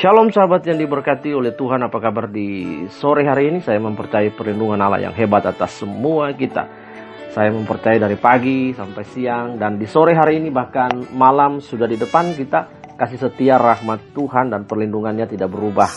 Shalom sahabat yang diberkati oleh Tuhan Apa kabar di sore hari ini? Saya mempercayai perlindungan Allah yang hebat atas semua kita. Saya mempercayai dari pagi sampai siang Dan di sore hari ini bahkan malam sudah di depan kita Kasih setia rahmat Tuhan dan perlindungannya tidak berubah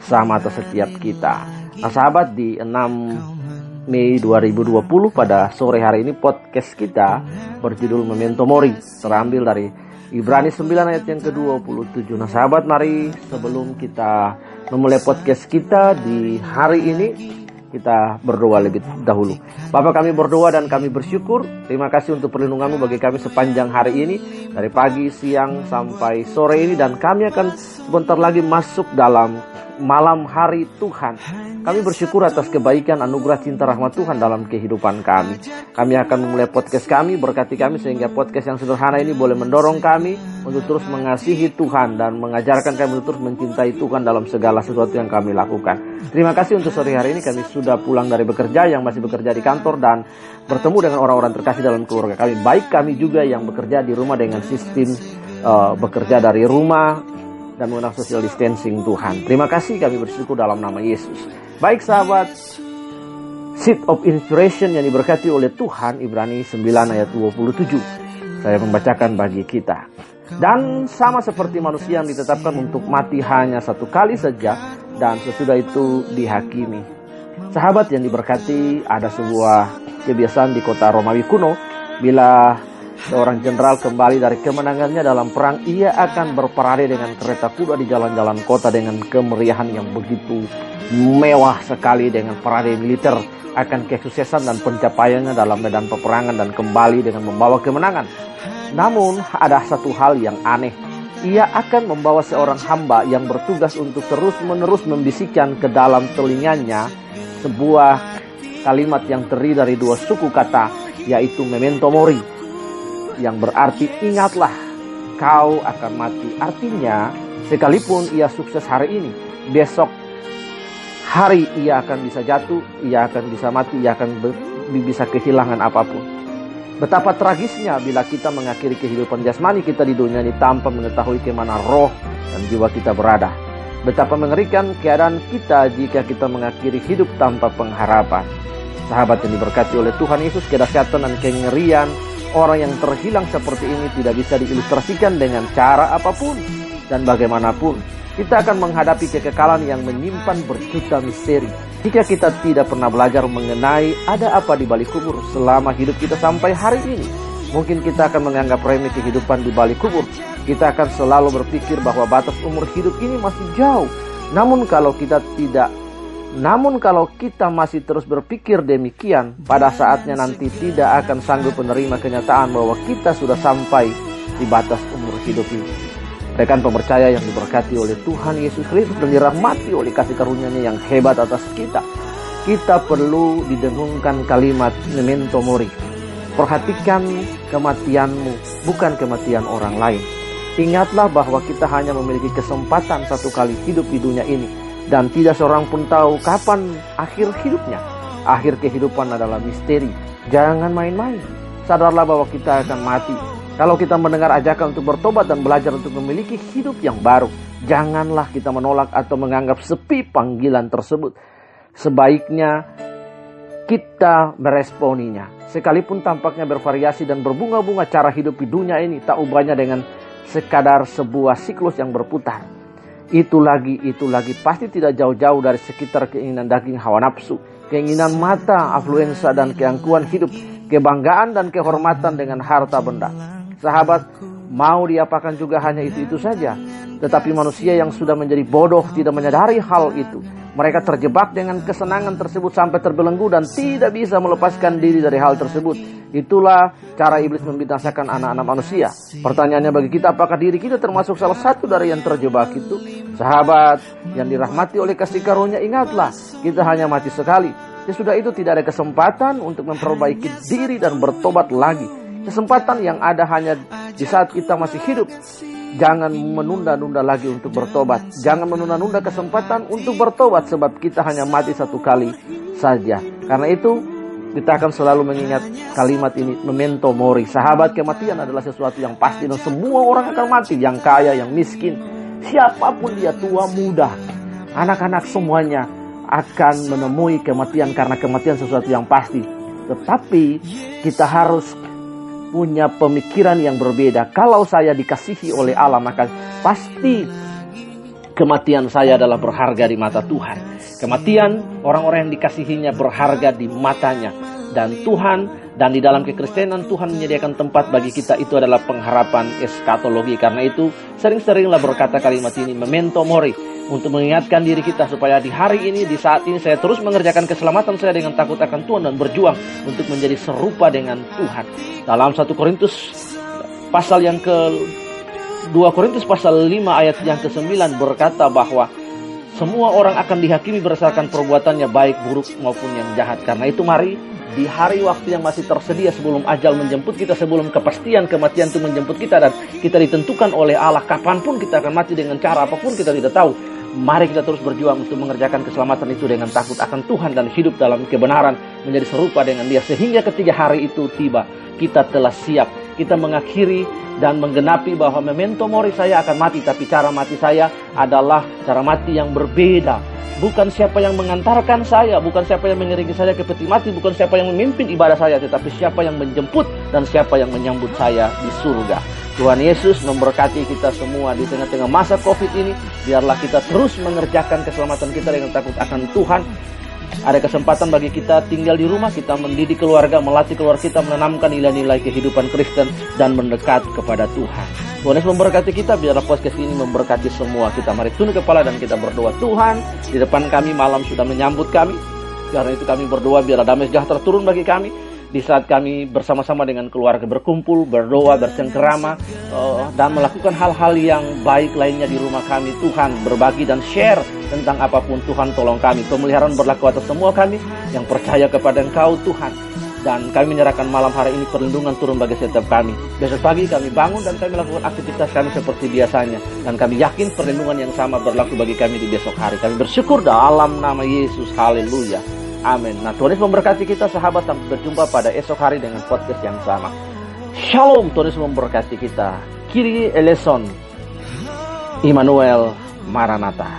Sama atas setiap kita. Nah sahabat di 6 Mei 2020 pada sore hari ini podcast kita berjudul Memento Mori terambil dari Ibrani 9 ayat yang ke-27. Nah sahabat mari sebelum kita memulai podcast kita di hari ini kita berdoa lebih dahulu. Bapak kami berdoa dan kami bersyukur. Terima kasih untuk perlindunganmu bagi kami sepanjang hari ini. Dari pagi, siang, sampai sore ini. Dan kami akan sebentar lagi masuk dalam malam hari Tuhan. Kami bersyukur atas kebaikan anugerah cinta rahmat Tuhan dalam kehidupan kami. Kami akan memulai podcast kami, berkati kami sehingga podcast yang sederhana ini boleh mendorong kami untuk terus mengasihi Tuhan dan mengajarkan kami untuk terus mencintai Tuhan dalam segala sesuatu yang kami lakukan. Terima kasih untuk sore hari ini kami sudah pulang dari bekerja yang masih bekerja di kantor dan bertemu dengan orang-orang terkasih dalam keluarga kami. Baik kami juga yang bekerja di rumah dengan sistem uh, bekerja dari rumah dan menggunakan social distancing Tuhan. Terima kasih kami bersyukur dalam nama Yesus. Baik sahabat, seed of inspiration yang diberkati oleh Tuhan Ibrani 9 ayat 27. Saya membacakan bagi kita. Dan sama seperti manusia yang ditetapkan untuk mati hanya satu kali saja dan sesudah itu dihakimi. Sahabat yang diberkati ada sebuah kebiasaan di kota Romawi kuno bila seorang jenderal kembali dari kemenangannya dalam perang ia akan berparade dengan kereta kuda di jalan-jalan kota dengan kemeriahan yang begitu mewah sekali dengan parade militer akan kesuksesan dan pencapaiannya dalam medan peperangan dan kembali dengan membawa kemenangan. Namun ada satu hal yang aneh. Ia akan membawa seorang hamba yang bertugas untuk terus-menerus membisikkan ke dalam telinganya sebuah kalimat yang terdiri dari dua suku kata yaitu memento mori yang berarti ingatlah kau akan mati. Artinya sekalipun ia sukses hari ini, besok hari ia akan bisa jatuh, ia akan bisa mati, ia akan bisa kehilangan apa pun. Betapa tragisnya bila kita mengakhiri kehidupan jasmani kita di dunia ini tanpa mengetahui ke mana roh dan jiwa kita berada. Betapa mengerikan keadaan kita jika kita mengakhiri hidup tanpa pengharapan. Sahabat yang diberkati oleh Tuhan Yesus, kedahsyatan dan kengerian orang yang terhilang seperti ini tidak bisa diilustrasikan dengan cara apa pun dan bagaimanapun kita akan menghadapi kekekalan yang menyimpan berjuta misteri. Jika kita tidak pernah belajar mengenai ada apa di balik kubur selama hidup kita sampai hari ini, mungkin kita akan menganggap remeh kehidupan di balik kubur. Kita akan selalu berpikir bahwa batas umur hidup ini masih jauh. Namun kalau kita tidak namun kalau kita masih terus berpikir demikian, pada saatnya nanti tidak akan sanggup menerima kenyataan bahwa kita sudah sampai di batas umur hidup ini. Rekan pemercaya yang diberkati oleh Tuhan Yesus Kristus dan dirahmati oleh kasih karunia-Nya yang hebat atas kita. Kita perlu didengungkan kalimat memento mori. Perhatikan kematianmu, bukan kematian orang lain. Ingatlah bahwa kita hanya memiliki kesempatan satu kali hidup di dunia ini. Dan tidak seorang pun tahu kapan akhir hidupnya. Akhir kehidupan adalah misteri. Jangan main-main. Sadarlah bahwa kita akan mati kalau kita mendengar ajakan untuk bertobat dan belajar untuk memiliki hidup yang baru, janganlah kita menolak atau menganggap sepi panggilan tersebut. Sebaiknya kita meresponinya. Sekalipun tampaknya bervariasi dan berbunga-bunga cara hidup di dunia ini, tak ubahnya dengan sekadar sebuah siklus yang berputar. Itu lagi, itu lagi, pasti tidak jauh-jauh dari sekitar keinginan daging hawa nafsu, keinginan mata, afluensa, dan keangkuhan hidup, kebanggaan dan kehormatan dengan harta benda. Sahabat, mau diapakan juga hanya itu-itu saja. Tetapi manusia yang sudah menjadi bodoh tidak menyadari hal itu. Mereka terjebak dengan kesenangan tersebut sampai terbelenggu dan tidak bisa melepaskan diri dari hal tersebut. Itulah cara iblis membinasakan anak-anak manusia. Pertanyaannya bagi kita, apakah diri kita termasuk salah satu dari yang terjebak itu? Sahabat yang dirahmati oleh kasih karunia, ingatlah, kita hanya mati sekali. Sesudah itu tidak ada kesempatan untuk memperbaiki diri dan bertobat lagi. Kesempatan yang ada hanya di saat kita masih hidup. Jangan menunda-nunda lagi untuk bertobat. Jangan menunda-nunda kesempatan untuk bertobat sebab kita hanya mati satu kali saja. Karena itu kita akan selalu mengingat kalimat ini memento mori. Sahabat kematian adalah sesuatu yang pasti dan semua orang akan mati. Yang kaya, yang miskin, Siapa pun dia tua muda, anak-anak semuanya akan menemui kematian karena kematian sesuatu yang pasti. Tetapi kita harus punya pemikiran yang berbeda. Kalau saya dikasihi oleh Allah, maka pasti kematian saya adalah berharga di mata Tuhan. Kematian orang-orang yang dikasihinya berharga di matanya. Dan Tuhan dan di dalam kekristenan Tuhan menyediakan tempat bagi kita itu adalah pengharapan eskatologi. Karena itu sering-seringlah berkata kalimat ini memento mori untuk mengingatkan diri kita supaya di hari ini, di saat ini saya terus mengerjakan keselamatan saya dengan takut akan Tuhan dan berjuang untuk menjadi serupa dengan Tuhan. Dalam 1 Korintus pasal yang ke 2 Korintus pasal 5 ayat yang ke-9 berkata bahwa semua orang akan dihakimi berdasarkan perbuatannya baik buruk maupun yang jahat. Karena itu mari di hari waktu yang masih tersedia sebelum ajal menjemput kita, sebelum kepastian kematian itu menjemput kita dan kita ditentukan oleh Allah kapan pun kita akan mati dengan cara apa pun kita tidak tahu. Mari kita terus berjuang untuk mengerjakan keselamatan itu dengan takut akan Tuhan dan hidup dalam kebenaran menjadi serupa dengan Dia sehingga ketika hari itu tiba kita telah siap kita mengakhiri dan menggenapi bahwa memento mori saya akan mati tapi cara mati saya adalah cara mati yang berbeda Bukan siapa yang mengantarkan saya, bukan siapa yang mengiringi saya ke peti mati, bukan siapa yang memimpin ibadah saya, tetapi siapa yang menjemput dan siapa yang menyambut saya di surga. Tuhan Yesus memberkati kita semua di tengah-tengah masa COVID ini. Biarlah kita terus mengerjakan keselamatan kita dengan takut akan Tuhan ada kesempatan bagi kita tinggal di rumah, kita mendidik keluarga, melatih keluarga kita, menanamkan nilai-nilai kehidupan Kristen dan mendekat kepada Tuhan. Tuhan Yesus memberkati kita, biarlah podcast ini memberkati semua kita. Mari tunduk kepala dan kita berdoa. Tuhan, di depan kami malam sudah menyambut kami. Karena itu kami berdoa biarlah damai sejahtera turun bagi kami di saat kami bersama-sama dengan keluarga berkumpul, berdoa, bercengkerama, uh, dan melakukan hal-hal yang baik lainnya di rumah kami. Tuhan berbagi dan share tentang apa pun Tuhan tolong kami. Pemeliharaan berlaku atas semua kami yang percaya kepada Engkau Tuhan. Dan kami menyerahkan malam hari ini perlindungan turun bagi setiap kami. Besok pagi kami bangun dan kami melakukan aktivitas kami seperti biasanya. Dan kami yakin perlindungan yang sama berlaku bagi kami di besok hari. Kami bersyukur dalam nama Yesus. Haleluya. Amin. Nah Tuhan Yesus memberkati kita sahabat sampai berjumpa pada esok hari dengan podcast yang sama. Shalom Tuhan Yesus memberkati kita. Kiri eleson. Immanuel Maranatha.